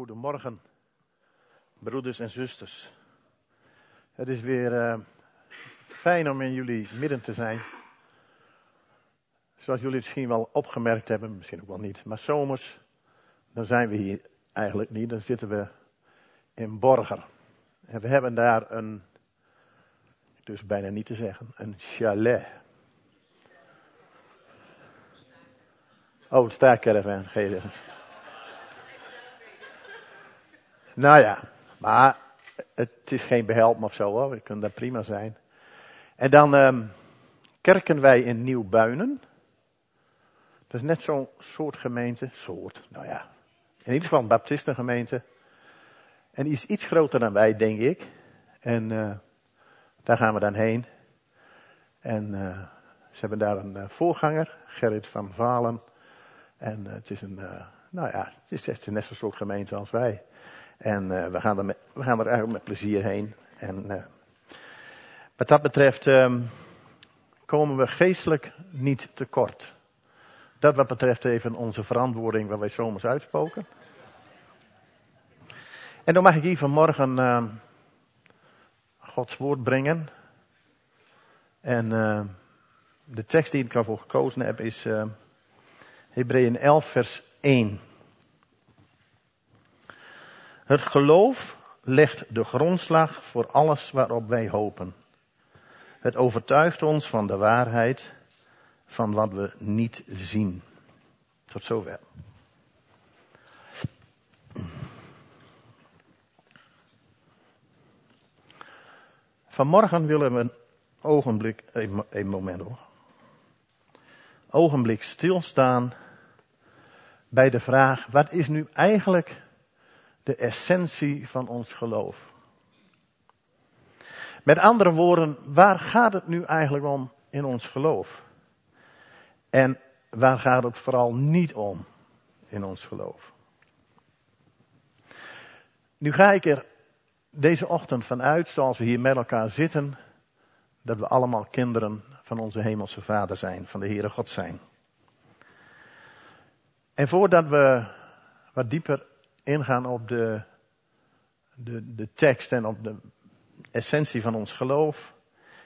Goedemorgen, broeders en zusters. Het is weer uh, fijn om in jullie midden te zijn. Zoals jullie misschien wel opgemerkt hebben, misschien ook wel niet, maar zomers, dan zijn we hier eigenlijk niet. Dan zitten we in Borger. En we hebben daar een, dus bijna niet te zeggen, een chalet. Oh, het staakcaravan, geen Nou ja, maar het is geen behelp of zo hoor, we kunnen dat prima zijn. En dan um, kerken wij in Nieuwbuinen. Dat is net zo'n soort gemeente, soort, nou ja, in ieder geval een baptistengemeente. En die is iets groter dan wij, denk ik. En uh, daar gaan we dan heen. En uh, ze hebben daar een uh, voorganger, Gerrit van Valen. En het is een, nou ja, het is echt net zo'n soort gemeente als wij. En uh, we, gaan er met, we gaan er eigenlijk met plezier heen. En uh, wat dat betreft um, komen we geestelijk niet tekort. Dat wat betreft even onze verantwoording waar wij zomers uitspoken. En dan mag ik hier vanmorgen uh, Gods woord brengen. En uh, de tekst die ik daarvoor gekozen heb is uh, Hebreeën 11 vers 1. Het geloof legt de grondslag voor alles waarop wij hopen. Het overtuigt ons van de waarheid van wat we niet zien. Tot zover. Vanmorgen willen we een ogenblik, een, moment hoor. Ogenblik stilstaan bij de vraag, wat is nu eigenlijk de essentie van ons geloof. Met andere woorden, waar gaat het nu eigenlijk om in ons geloof? En waar gaat het vooral niet om in ons geloof? Nu ga ik er deze ochtend vanuit, zoals we hier met elkaar zitten, dat we allemaal kinderen van onze Hemelse Vader zijn, van de Heere God zijn. En voordat we wat dieper ingaan op de, de, de tekst en op de essentie van ons geloof,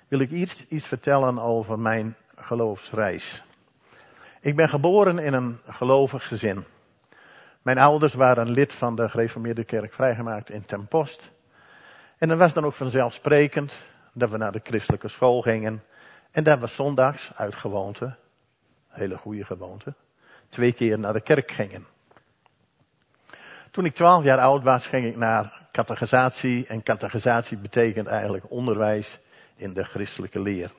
wil ik iets, iets vertellen over mijn geloofsreis. Ik ben geboren in een gelovig gezin. Mijn ouders waren lid van de gereformeerde kerk vrijgemaakt in Ten Post. En dan was dan ook vanzelfsprekend dat we naar de christelijke school gingen. En dat we zondags uit gewoonte, hele goede gewoonte, twee keer naar de kerk gingen. Toen ik twaalf jaar oud was, ging ik naar catechisatie. En catechisatie betekent eigenlijk onderwijs in de christelijke leer.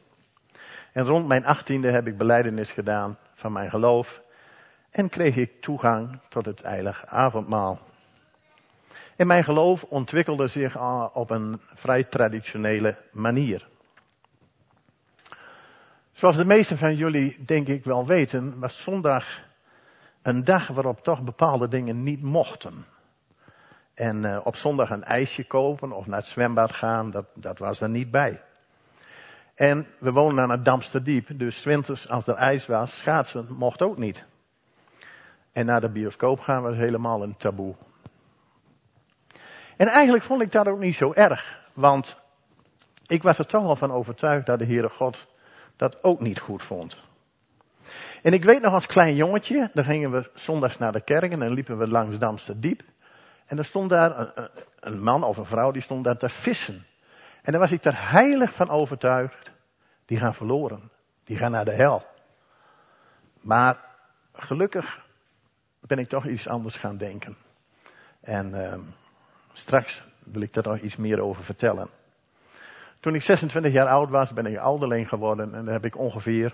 En rond mijn achttiende heb ik beleidenis gedaan van mijn geloof. En kreeg ik toegang tot het heilige avondmaal. En mijn geloof ontwikkelde zich op een vrij traditionele manier. Zoals de meesten van jullie denk ik wel weten, was zondag een dag waarop toch bepaalde dingen niet mochten. En uh, op zondag een ijsje kopen of naar het zwembad gaan, dat, dat was er niet bij. En we woonden aan het Damsterdiep, dus winters als er ijs was, schaatsen mocht ook niet. En naar de bioscoop gaan was helemaal een taboe. En eigenlijk vond ik dat ook niet zo erg, want ik was er toch wel van overtuigd dat de Heere God dat ook niet goed vond. En ik weet nog als klein jongetje, dan gingen we zondags naar de kerk en dan liepen we langs Damsterdiep. En er stond daar een, man of een vrouw die stond daar te vissen. En dan was ik er heilig van overtuigd. Die gaan verloren. Die gaan naar de hel. Maar gelukkig ben ik toch iets anders gaan denken. En uh, straks wil ik daar nog iets meer over vertellen. Toen ik 26 jaar oud was, ben ik ouderling geworden. En dat heb ik ongeveer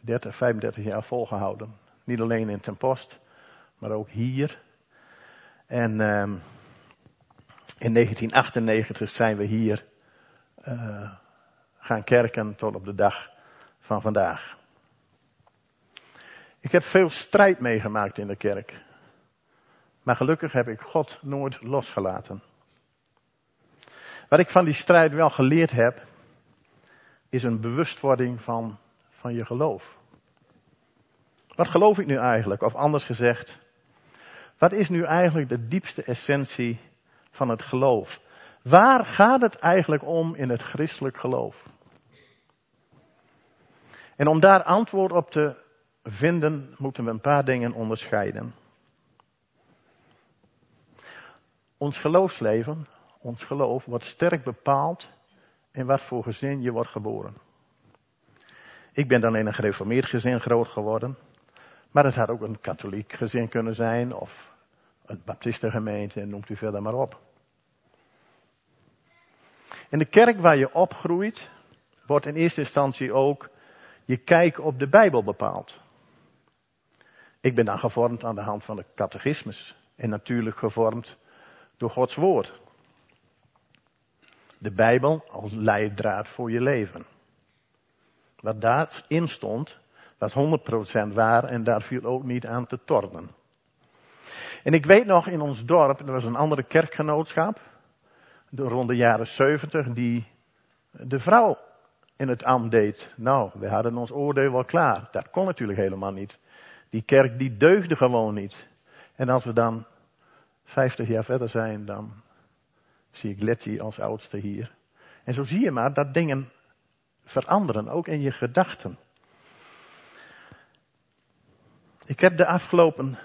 30, 35 jaar volgehouden. Niet alleen in Ten Post, maar ook hier. En um, in 1998 zijn we hier uh, gaan kerken tot op de dag van vandaag. Ik heb veel strijd meegemaakt in de kerk. Maar gelukkig heb ik God nooit losgelaten. Wat ik van die strijd wel geleerd heb, is een bewustwording van, van je geloof. Wat geloof ik nu eigenlijk? Of anders gezegd, Wat is nu eigenlijk de diepste essentie van het geloof? Waar gaat het eigenlijk om in het christelijk geloof? En om daar antwoord op te vinden, moeten we een paar dingen onderscheiden. Ons geloofsleven, ons geloof, wordt sterk bepaald in wat voor gezin je wordt geboren. Ik ben dan een gereformeerd gezin groot geworden. Maar het had ook een katholiek gezin kunnen zijn of een baptistengemeente, noemt u verder maar op. In de kerk waar je opgroeit, wordt in eerste instantie ook je kijk op de Bijbel bepaald. Ik ben dan gevormd aan de hand van de catechismus en natuurlijk gevormd door Gods woord. De Bijbel als leidraad voor je leven. Wat daarin stond, was 100% waar en daar viel ook niet aan te tornen. En ik weet nog in ons dorp, er was een andere kerkgenootschap, rond de jaren 70, die de vrouw in het ambt deed. Nou, we hadden ons oordeel wel klaar. Dat kon natuurlijk helemaal niet. Die kerk die deugde gewoon niet. En als we dan 50 jaar verder zijn, dan zie ik Letty als oudste hier. En zo zie je maar dat dingen veranderen, ook in je gedachten. Ik heb de afgelopen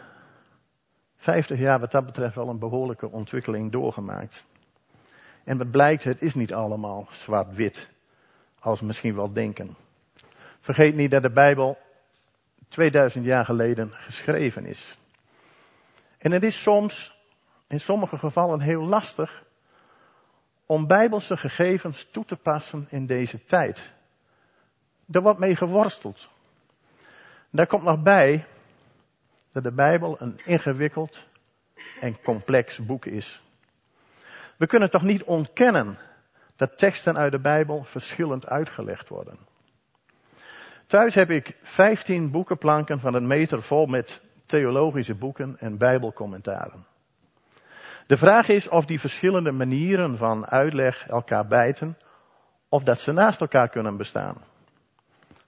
50 jaar wat dat betreft wel een behoorlijke ontwikkeling doorgemaakt. En wat blijkt, het is niet allemaal zwart-wit, als we misschien wel denken. Vergeet niet dat de Bijbel 2000 jaar geleden geschreven is. En het is soms, in sommige gevallen, heel lastig om bijbelse gegevens toe te passen in deze tijd. Er wordt mee geworsteld. Daar komt nog bij dat de Bijbel een ingewikkeld en complex boek is. We kunnen toch niet ontkennen dat teksten uit de Bijbel verschillend uitgelegd worden. Thuis heb ik 15 boekenplanken van een meter vol met theologische boeken en Bijbelcommentaren. De vraag is of die verschillende manieren van uitleg elkaar bijten, of dat ze naast elkaar kunnen bestaan.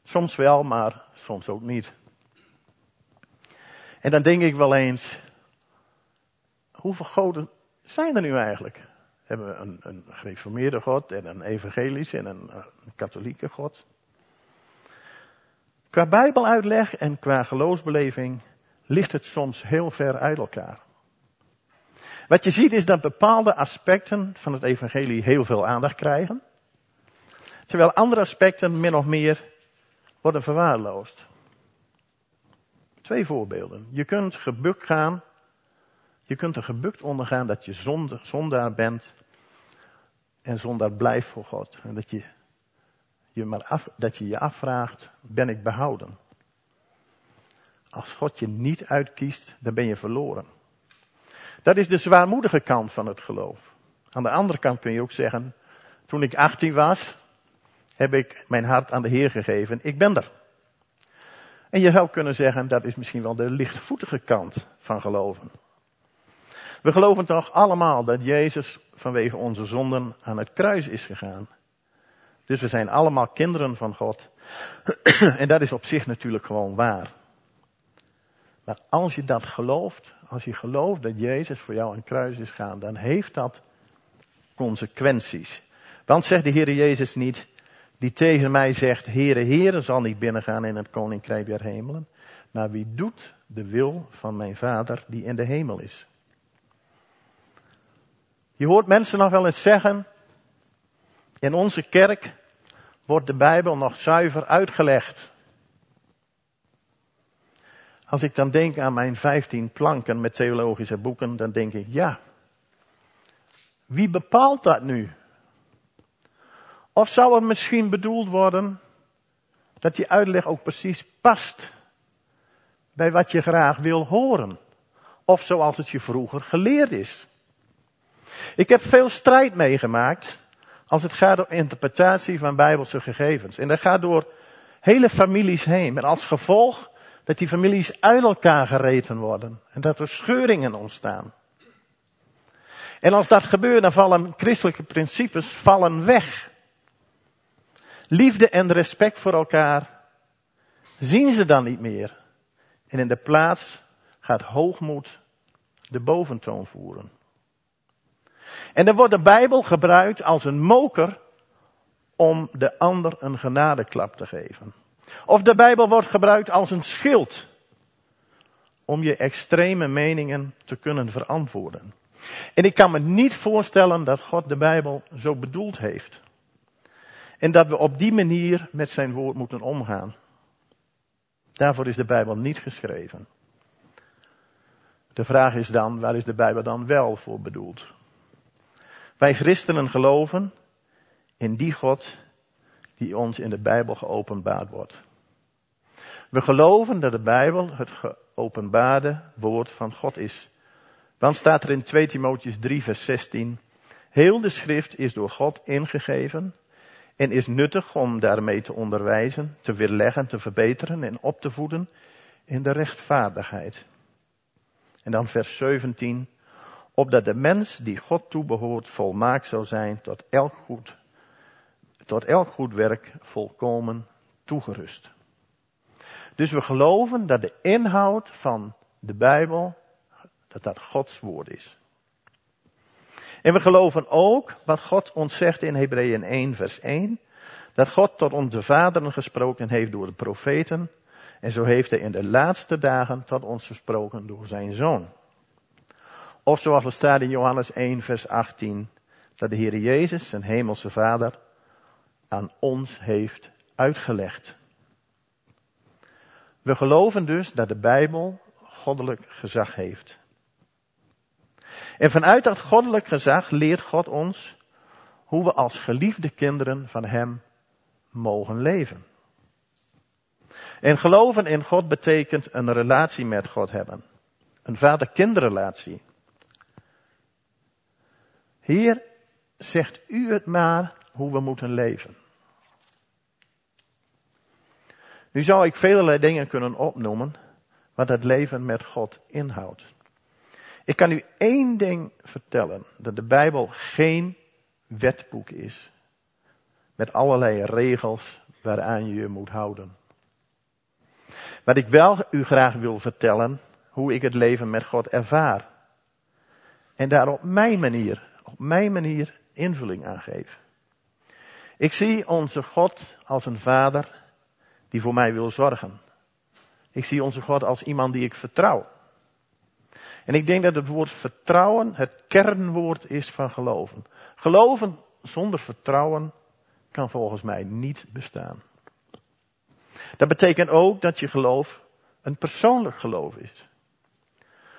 Soms wel, maar soms ook niet. En dan denk ik wel eens, hoeveel goden zijn er nu eigenlijk? Hebben we een, een gereformeerde God en een evangelische en een, een katholieke God? Qua bijbeluitleg en qua geloofsbeleving ligt het soms heel ver uit elkaar. Wat je ziet is dat bepaalde aspecten van het evangelie heel veel aandacht krijgen, terwijl andere aspecten min of meer worden verwaarloosd. Twee voorbeelden. Je kunt gebukt gaan, je kunt er gebukt ondergaan dat je zondaar bent en zondaar blijft voor God. En dat je je, maar af, dat je je afvraagt, ben ik behouden? Als God je niet uitkiest, dan ben je verloren. Dat is de zwaarmoedige kant van het geloof. Aan de andere kant kun je ook zeggen, toen ik 18 was, heb ik mijn hart aan de Heer gegeven. Ik ben er. En je zou kunnen zeggen, dat is misschien wel de lichtvoetige kant van geloven. We geloven toch allemaal dat Jezus vanwege onze zonden aan het kruis is gegaan. Dus we zijn allemaal kinderen van God. en dat is op zich natuurlijk gewoon waar. Maar als je dat gelooft, als je gelooft dat Jezus voor jou aan het kruis is gegaan, dan heeft dat consequenties. Want zegt de Heer Jezus niet, die tegen mij zegt, Heere, Heere zal niet binnengaan in het koninkrijk der hemelen, maar wie doet de wil van mijn Vader die in de hemel is. Je hoort mensen nog wel eens zeggen, in onze kerk wordt de Bijbel nog zuiver uitgelegd. Als ik dan denk aan mijn vijftien planken met theologische boeken, dan denk ik, ja, wie bepaalt dat nu? Of zou er misschien bedoeld worden dat die uitleg ook precies past bij wat je graag wil horen? Of zoals het je vroeger geleerd is? Ik heb veel strijd meegemaakt als het gaat om interpretatie van bijbelse gegevens. En dat gaat door hele families heen. En als gevolg dat die families uit elkaar gereten worden. En dat er scheuringen ontstaan. En als dat gebeurt, dan vallen christelijke principes vallen weg. Liefde en respect voor elkaar zien ze dan niet meer. En in de plaats gaat hoogmoed de boventoon voeren. En dan wordt de Bijbel gebruikt als een moker om de ander een genadeklap te geven. Of de Bijbel wordt gebruikt als een schild om je extreme meningen te kunnen verantwoorden. En ik kan me niet voorstellen dat God de Bijbel zo bedoeld heeft. En dat we op die manier met zijn woord moeten omgaan. Daarvoor is de Bijbel niet geschreven. De vraag is dan, waar is de Bijbel dan wel voor bedoeld? Wij christenen geloven in die God die ons in de Bijbel geopenbaard wordt. We geloven dat de Bijbel het geopenbaarde woord van God is. Dan staat er in 2 Timotheus 3 vers 16, heel de schrift is door God ingegeven en is nuttig om daarmee te onderwijzen, te weerleggen, te verbeteren en op te voeden in de rechtvaardigheid. En dan vers 17, opdat de mens die God toebehoort volmaakt zou zijn tot elk goed, tot elk goed werk volkomen toegerust. Dus we geloven dat de inhoud van de Bijbel, dat dat Gods woord is. En we geloven ook wat God ons zegt in Hebreeën 1 vers 1, dat God tot onze vaderen gesproken heeft door de profeten, en zo heeft hij in de laatste dagen tot ons gesproken door zijn zoon. Of zoals er staat in Johannes 1 vers 18, dat de Heer Jezus, zijn hemelse vader, aan ons heeft uitgelegd. We geloven dus dat de Bijbel goddelijk gezag heeft. En vanuit dat goddelijk gezag leert God ons hoe we als geliefde kinderen van Hem mogen leven. En geloven in God betekent een relatie met God hebben. Een vader-kindrelatie. Heer, zegt u het maar hoe we moeten leven. Nu zou ik vele dingen kunnen opnoemen wat het leven met God inhoudt. Ik kan u één ding vertellen, dat de Bijbel geen wetboek is. Met allerlei regels waaraan je je moet houden. Wat ik wel u graag wil vertellen, hoe ik het leven met God ervaar. En daar op mijn manier, op mijn manier invulling aan geef. Ik zie onze God als een vader die voor mij wil zorgen. Ik zie onze God als iemand die ik vertrouw. En ik denk dat het woord vertrouwen het kernwoord is van geloven. Geloven zonder vertrouwen kan volgens mij niet bestaan. Dat betekent ook dat je geloof een persoonlijk geloof is.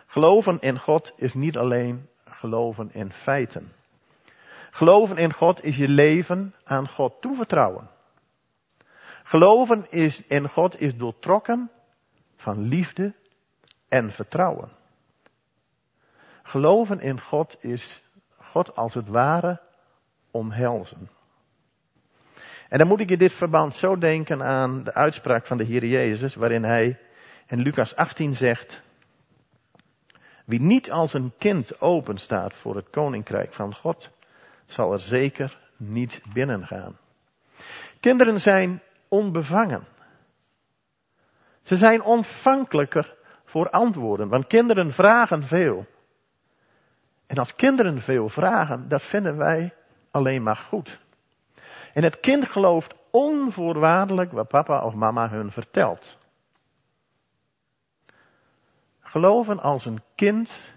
Geloven in God is niet alleen geloven in feiten. Geloven in God is je leven aan God toevertrouwen. Geloven is, in God is doortrokken van liefde en vertrouwen. Geloven in God is God als het ware omhelzen. En dan moet ik in dit verband zo denken aan de uitspraak van de Heer Jezus, waarin hij in Lucas 18 zegt, wie niet als een kind open staat voor het koninkrijk van God, zal er zeker niet binnengaan. Kinderen zijn onbevangen. Ze zijn ontvankelijker voor antwoorden, want kinderen vragen veel. En als kinderen veel vragen, dat vinden wij alleen maar goed. En het kind gelooft onvoorwaardelijk wat papa of mama hun vertelt. Geloven als een kind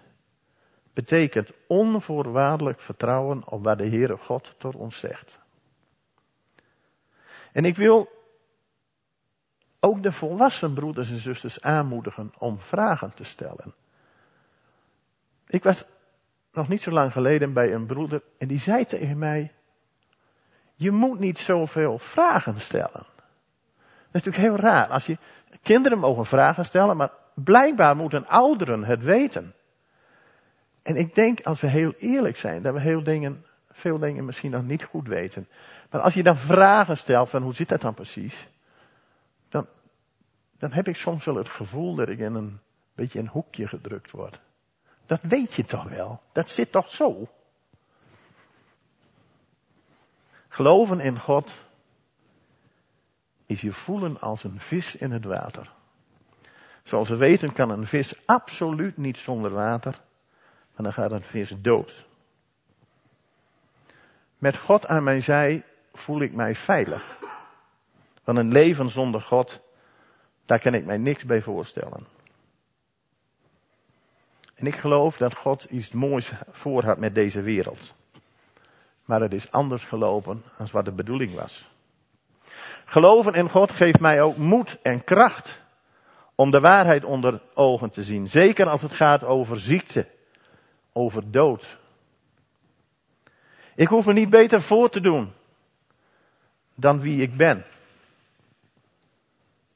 betekent onvoorwaardelijk vertrouwen op wat de Heere God tot ons zegt. En ik wil ook de volwassen broeders en zusters aanmoedigen om vragen te stellen. Ik was nog niet zo lang geleden bij een broeder en die zei tegen mij, je moet niet zoveel vragen stellen. Dat is natuurlijk heel raar. Als je, kinderen mogen vragen stellen, maar blijkbaar moeten ouderen het weten. En ik denk, als we heel eerlijk zijn, dat we heel dingen, veel dingen misschien nog niet goed weten. Maar als je dan vragen stelt van hoe zit dat dan precies, dan, dan heb ik soms wel het gevoel dat ik in een beetje een hoekje gedrukt word. Dat weet je toch wel? Dat zit toch zo? Geloven in God is je voelen als een vis in het water. Zoals we weten kan een vis absoluut niet zonder water. En dan gaat het vis dood. Met God aan mijn zij voel ik mij veilig. Van een leven zonder God, daar kan ik mij niks bij voorstellen. En ik geloof dat God iets moois voor had met deze wereld. Maar het is anders gelopen dan wat de bedoeling was. Geloven in God geeft mij ook moed en kracht om de waarheid onder ogen te zien. Zeker als het gaat over ziekte, over dood. Ik hoef me niet beter voor te doen dan wie ik ben.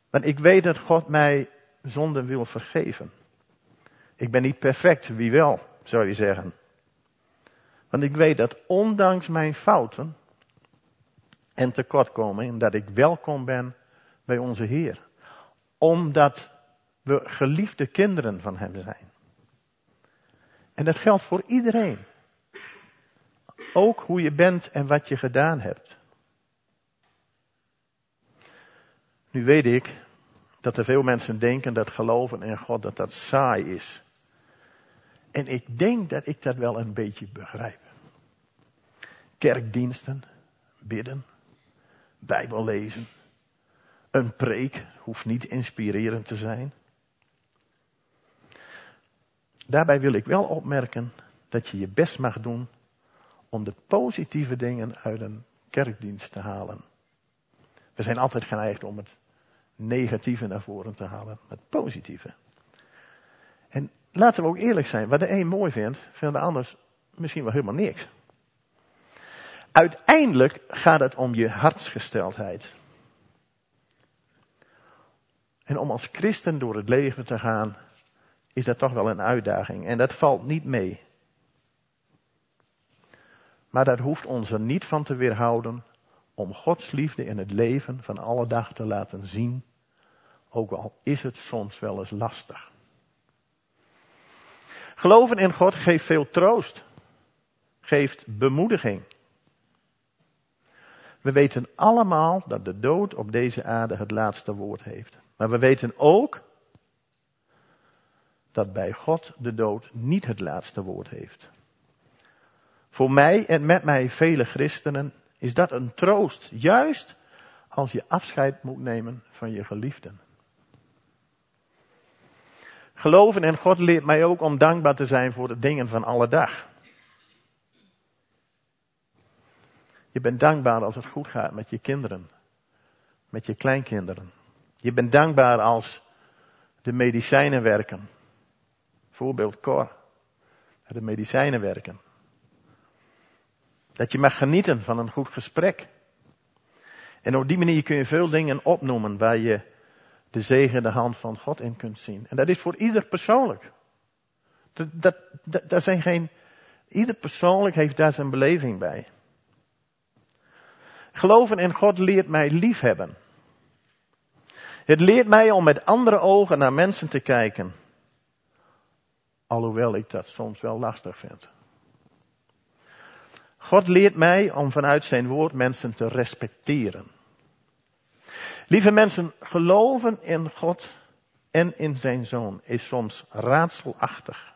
Want ik weet dat God mij zonde wil vergeven. Ik ben niet perfect, wie wel, zou je zeggen. Want ik weet dat ondanks mijn fouten en tekortkomingen, dat ik welkom ben bij onze Heer. Omdat we geliefde kinderen van Hem zijn. En dat geldt voor iedereen. Ook hoe je bent en wat je gedaan hebt. Nu weet ik dat er veel mensen denken dat geloven in God dat dat saai is. En ik denk dat ik dat wel een beetje begrijp. Kerkdiensten, bidden, Bijbel lezen, een preek hoeft niet inspirerend te zijn. Daarbij wil ik wel opmerken dat je je best mag doen om de positieve dingen uit een kerkdienst te halen. We zijn altijd geneigd om het negatieve naar voren te halen, het positieve. En laten we ook eerlijk zijn, wat de een mooi vindt, vindt de ander misschien wel helemaal niks. Uiteindelijk gaat het om je hartsgesteldheid. En om als christen door het leven te gaan, is dat toch wel een uitdaging. En dat valt niet mee. Maar dat hoeft ons er niet van te weerhouden om Gods liefde in het leven van alle dag te laten zien, ook al is het soms wel eens lastig. Geloven in God geeft veel troost, geeft bemoediging. We weten allemaal dat de dood op deze aarde het laatste woord heeft. Maar we weten ook dat bij God de dood niet het laatste woord heeft. Voor mij en met mij vele christenen is dat een troost, juist als je afscheid moet nemen van je geliefden. Geloven in God leert mij ook om dankbaar te zijn voor de dingen van alle dag. Je bent dankbaar als het goed gaat met je kinderen, met je kleinkinderen. Je bent dankbaar als de medicijnen werken. Voorbeeld Cor. De medicijnen werken. Dat je mag genieten van een goed gesprek. En op die manier kun je veel dingen opnoemen waar je de zegen de hand van God in kunt zien. En dat is voor ieder persoonlijk. Dat, dat, dat, zijn geen, ieder persoonlijk heeft daar zijn beleving bij. Geloven in God leert mij liefhebben. Het leert mij om met andere ogen naar mensen te kijken. Alhoewel ik dat soms wel lastig vind. God leert mij om vanuit zijn woord mensen te respecteren. Lieve mensen, geloven in God en in zijn zoon is soms raadselachtig.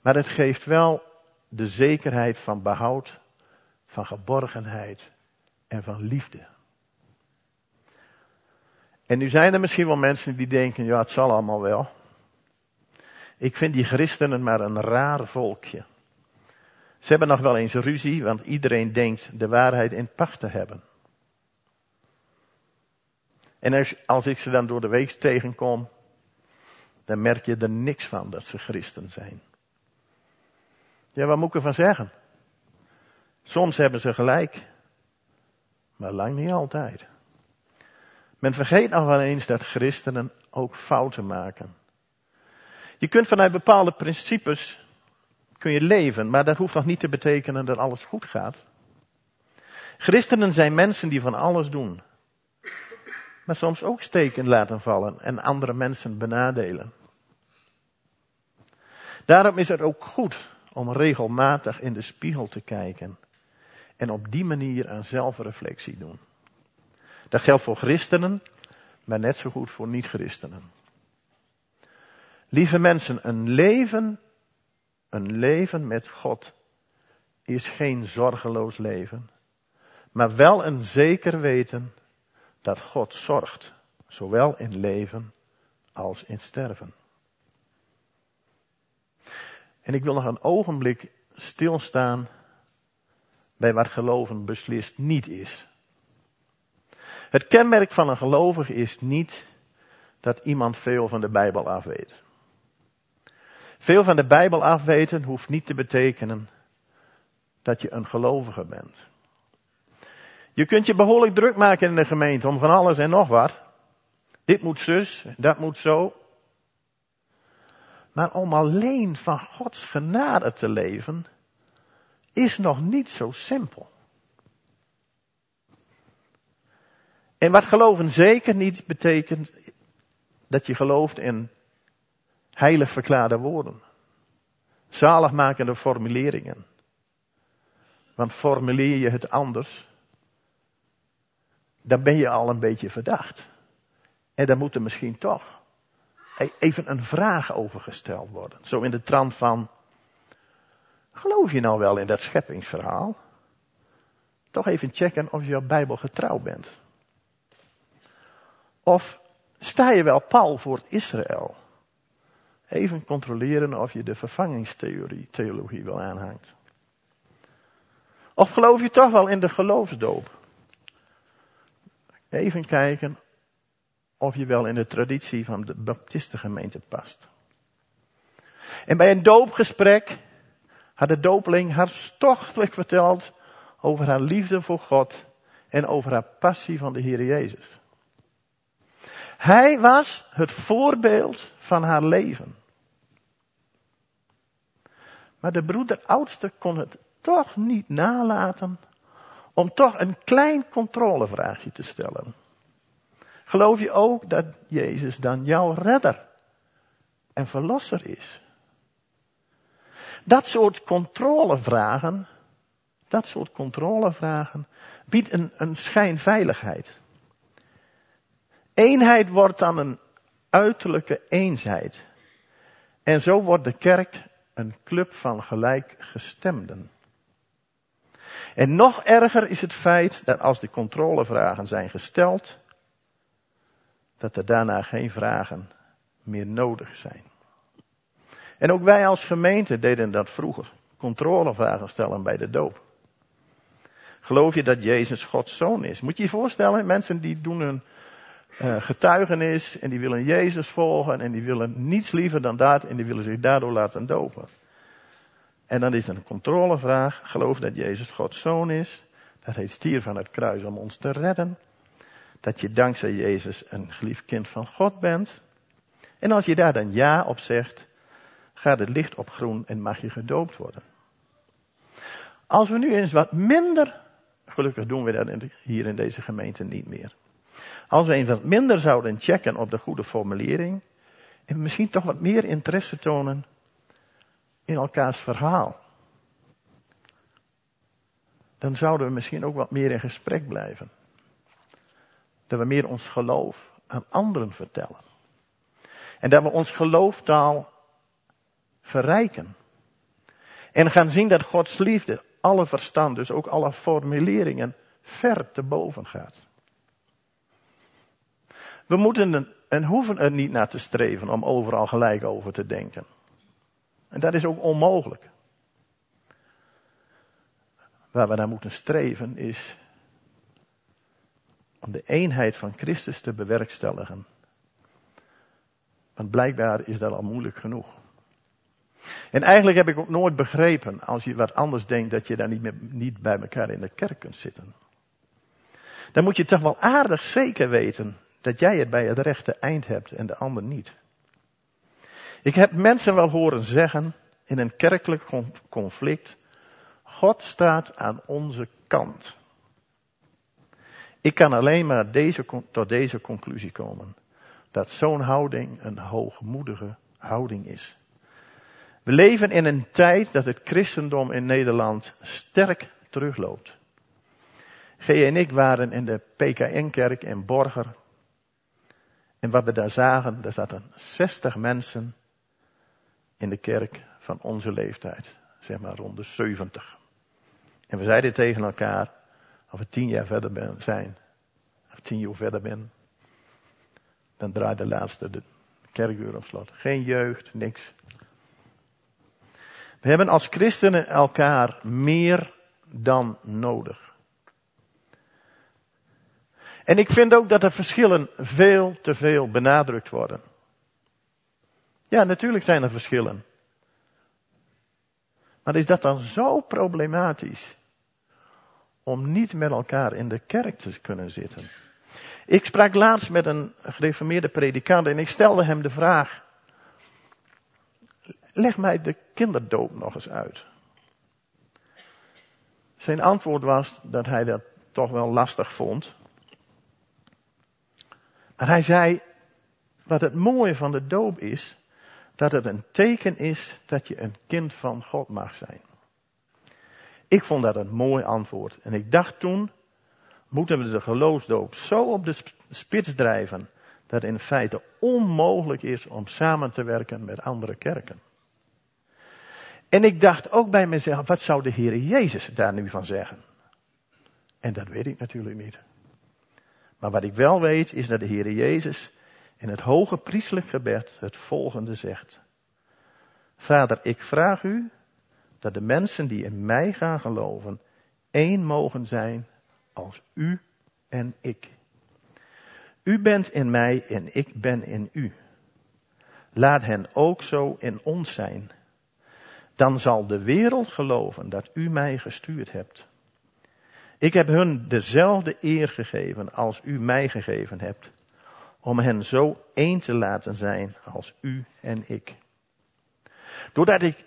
Maar het geeft wel de zekerheid van behoud, van geborgenheid en van liefde. En nu zijn er misschien wel mensen die denken, ja het zal allemaal wel. Ik vind die christenen maar een raar volkje. Ze hebben nog wel eens ruzie, want iedereen denkt de waarheid in pacht te hebben. En als, als ik ze dan door de week tegenkom, dan merk je er niks van dat ze christen zijn. Ja, wat moet ik ervan zeggen? Soms hebben ze gelijk, maar lang niet altijd. Men vergeet nog wel eens dat christenen ook fouten maken. Je kunt vanuit bepaalde principes kun je leven, maar dat hoeft nog niet te betekenen dat alles goed gaat. Christenen zijn mensen die van alles doen, maar soms ook steken laten vallen en andere mensen benadelen. Daarom is het ook goed om regelmatig in de spiegel te kijken en op die manier aan zelfreflectie doen. Dat geldt voor christenen, maar net zo goed voor niet-christenen. Lieve mensen, een leven, een leven met God is geen zorgeloos leven, maar wel een zeker weten dat God zorgt, zowel in leven als in sterven. En ik wil nog een ogenblik stilstaan bij wat geloven beslist niet is. Het kenmerk van een gelovige is niet dat iemand veel van de Bijbel afweet. Veel van de Bijbel afweten hoeft niet te betekenen dat je een gelovige bent. Je kunt je behoorlijk druk maken in de gemeente om van alles en nog wat. Dit moet zus, dat moet zo. Maar om alleen van Gods genade te leven, is nog niet zo simpel. En wat geloven zeker niet betekent dat je gelooft in heilig verklaarde woorden. Zaligmakende formuleringen. Want formuleer je het anders, dan ben je al een beetje verdacht. En dan moet er misschien toch even een vraag over gesteld worden. Zo in de trant van, geloof je nou wel in dat scheppingsverhaal? Toch even checken of je op Bijbel getrouw bent. Of sta je wel pal voor Israël? Even controleren of je de vervangingstheorie, theologie wel aanhangt. Of geloof je toch wel in de geloofsdoop? Even kijken of je wel in de traditie van de baptistengemeente past. En bij een doopgesprek had de dopeling hartstochtelijk verteld over haar liefde voor God en over haar passie van de Heer Jezus. Hij was het voorbeeld van haar leven. Maar de broeder oudste kon het toch niet nalaten om toch een klein controlevraagje te stellen. Geloof je ook dat Jezus dan jouw redder en verlosser is? Dat soort controlevragen, dat soort controlevragen biedt een, een schijnveiligheid. Eenheid wordt dan een uiterlijke eenheid. En zo wordt de kerk een club van gelijkgestemden. En nog erger is het feit dat als de controlevragen zijn gesteld, dat er daarna geen vragen meer nodig zijn. En ook wij als gemeente deden dat vroeger. Controlevragen stellen bij de doop. Geloof je dat Jezus Gods zoon is? Moet je je voorstellen, mensen die doen uh, getuigenis en die willen Jezus volgen en die willen niets liever dan dat en die willen zich daardoor laten dopen. En dan is er een controlevraag. Geloof dat Jezus Gods zoon is. Dat hij stier van het kruis om ons te redden. Dat je dankzij Jezus een geliefd kind van God bent. En als je daar dan ja op zegt, gaat het licht op groen en mag je gedoopt worden. Als we nu eens wat minder, gelukkig doen we dat hier in deze gemeente niet meer. Als we eens wat minder zouden checken op de goede formulering. En misschien toch wat meer interesse tonen in elkaars verhaal. Dan zouden we misschien ook wat meer in gesprek blijven. Dat we meer ons geloof aan anderen vertellen. En dat we ons gelooftaal verrijken. En gaan zien dat Gods liefde alle verstand, dus ook alle formuleringen, ver te boven gaat. We moeten en hoeven er niet naar te streven om overal gelijk over te denken. En dat is ook onmogelijk. Waar we naar moeten streven is om de eenheid van Christus te bewerkstelligen. Want blijkbaar is dat al moeilijk genoeg. En eigenlijk heb ik ook nooit begrepen, als je wat anders denkt, dat je daar niet, niet bij elkaar in de kerk kunt zitten. Dan moet je toch wel aardig zeker weten dat jij het bij het rechte eind hebt en de ander niet. Ik heb mensen wel horen zeggen in een kerkelijk conflict, God staat aan onze kant. Ik kan alleen maar deze, tot deze conclusie komen. Dat zo'n houding een hoogmoedige houding is. We leven in een tijd dat het christendom in Nederland sterk terugloopt. G en ik waren in de PKN-kerk in Borger. En wat we daar zagen, daar zaten 60 mensen in de kerk van onze leeftijd. Zeg maar rond de 70. En we zeiden tegen elkaar, als we tien jaar verder ben, zijn, of tien jaar verder ben, dan draait de laatste de kerkuur op slot. Geen jeugd, niks. We hebben als christenen elkaar meer dan nodig. En ik vind ook dat de verschillen veel te veel benadrukt worden. Ja, natuurlijk zijn er verschillen. Maar is dat dan zo problematisch? Om niet met elkaar in de kerk te kunnen zitten. Ik sprak laatst met een gereformeerde predikant en ik stelde hem de vraag. Leg mij de kinderdoop nog eens uit. Zijn antwoord was dat hij dat toch wel lastig vond. Maar hij zei, wat het mooie van de doop is, dat het een teken is dat je een kind van God mag zijn. Ik vond dat een mooi antwoord. En ik dacht toen, moeten we de geloofsdoop zo op de spits drijven, dat het in feite onmogelijk is om samen te werken met andere kerken. En ik dacht ook bij mezelf, wat zou de Heer Jezus daar nu van zeggen? En dat weet ik natuurlijk niet. Maar wat ik wel weet is dat de Heer Jezus in het hoge priestelijk gebed het volgende zegt. Vader, ik vraag u dat de mensen die in mij gaan geloven één mogen zijn als u en ik. U bent in mij en ik ben in u. Laat hen ook zo in ons zijn. Dan zal de wereld geloven dat u mij gestuurd hebt. Ik heb hun dezelfde eer gegeven als u mij gegeven hebt, om hen zo één te laten zijn als u en ik. Doordat ik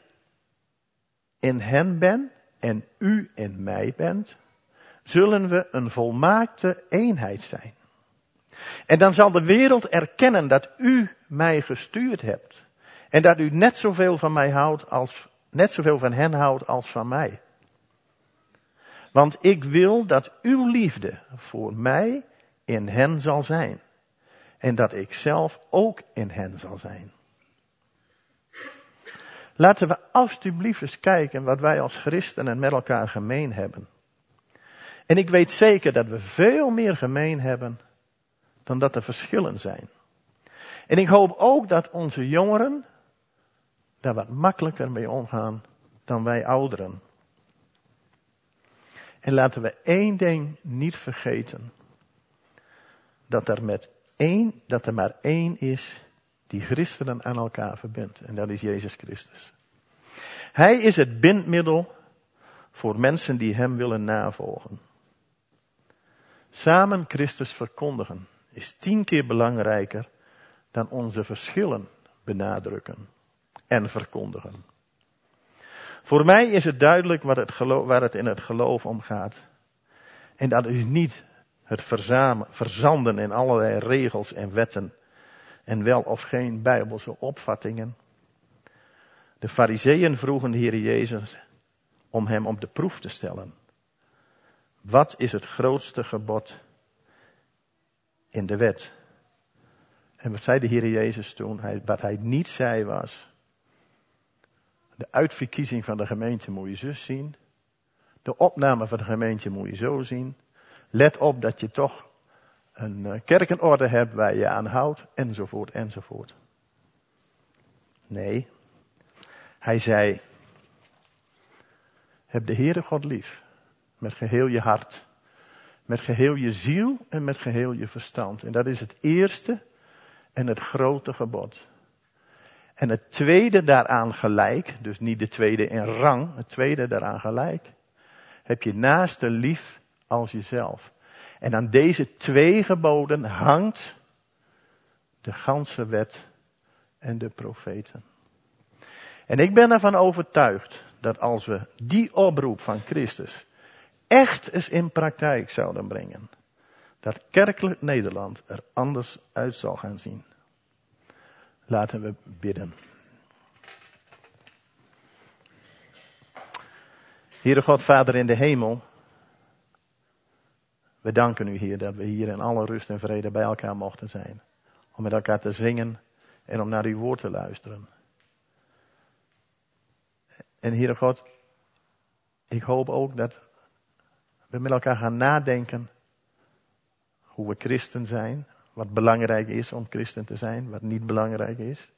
in hen ben en u in mij bent, zullen we een volmaakte eenheid zijn. En dan zal de wereld erkennen dat u mij gestuurd hebt. En dat u net zoveel van mij houdt als, net zoveel van hen houdt als van mij. Want ik wil dat uw liefde voor mij in hen zal zijn. En dat ik zelf ook in hen zal zijn. Laten we alstublieft eens kijken wat wij als christenen met elkaar gemeen hebben. En ik weet zeker dat we veel meer gemeen hebben dan dat er verschillen zijn. En ik hoop ook dat onze jongeren daar wat makkelijker mee omgaan dan wij ouderen. En laten we één ding niet vergeten. Dat er met één, dat er maar één is die christenen aan elkaar verbindt. En dat is Jezus Christus. Hij is het bindmiddel voor mensen die hem willen navolgen. Samen Christus verkondigen is tien keer belangrijker dan onze verschillen benadrukken en verkondigen. Voor mij is het duidelijk wat het waar het in het geloof om gaat. En dat is niet het verzanden in allerlei regels en wetten en wel of geen bijbelse opvattingen. De fariseeën vroegen de Heer Jezus om hem op de proef te stellen. Wat is het grootste gebod in de wet? En wat zei de Heer Jezus toen? Wat hij niet zei was, de uitverkiezing van de gemeente moet je zus zien. De opname van de gemeente moet je zo zien. Let op dat je toch een eh, kerkenorde hebt waar je aan houdt, enzovoort, enzovoort. Nee, hij zei, heb de Heere God lief, met geheel je hart, met geheel je ziel en met geheel je verstand. En dat is het eerste en het grote gebod. En het tweede daaraan gelijk, dus niet de tweede in rang, het tweede daaraan gelijk, heb je naaste lief als jezelf. En aan deze twee geboden hangt de ganse wet en de profeten. En ik ben ervan overtuigd dat als we die oproep van Christus echt eens in praktijk zouden brengen, dat kerkelijk Nederland er anders uit zal gaan zien. Laten we bidden. Heere God, Vader in de hemel, we danken u, Heer, dat we hier in alle rust en vrede bij elkaar mochten zijn. Om met elkaar te zingen en om naar uw woord te luisteren. En Heere God, ik hoop ook dat we met elkaar gaan nadenken hoe we christen zijn, wat belangrijk is om christen te zijn, wat niet belangrijk is.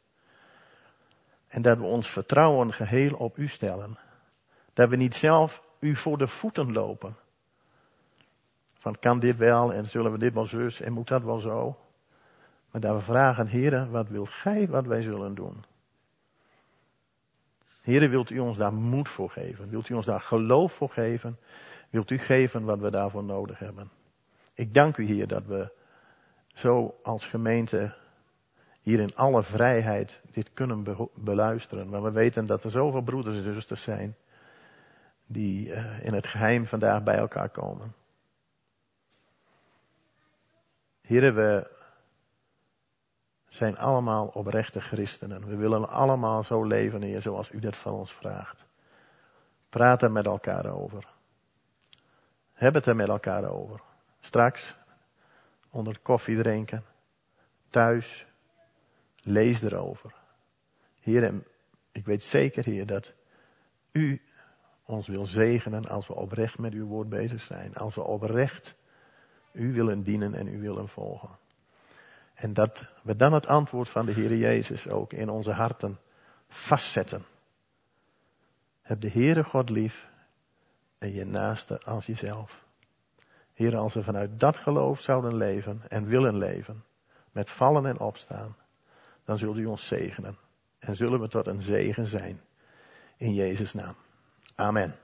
En dat we ons vertrouwen geheel op u stellen. Dat we niet zelf u voor de voeten lopen. Van kan dit wel en zullen we dit wel zus en moet dat wel zo. Maar dat we vragen, heren, wat wilt gij wat wij zullen doen? Heren, wilt u ons daar moed voor geven? Wilt u ons daar geloof voor geven? Wilt u geven wat we daarvoor nodig hebben? Ik dank u hier dat we zo als gemeente hier in alle vrijheid dit kunnen beluisteren. Maar we weten dat er zoveel broeders en zusters zijn die uh, in het geheim vandaag bij elkaar komen. Heren, we zijn allemaal oprechte christenen. We willen allemaal zo leven, Heer, zoals u dat van ons vraagt. Praat er met elkaar over. Heb het er met elkaar over. Straks, onder koffie drinken, thuis, lees erover. Heer, ik weet zeker, Heer, dat u ons wil zegenen als we oprecht met uw woord bezig zijn. Als we oprecht u willen dienen en u willen volgen. En dat we dan het antwoord van de Heer Jezus ook in onze harten vastzetten. Heb de Heere God lief en je naaste als jezelf. Heer, als we vanuit dat geloof zouden leven en willen leven, met vallen en opstaan, dan zult u ons zegenen. En zullen we tot een zegen zijn. In Jezus' naam. Amen.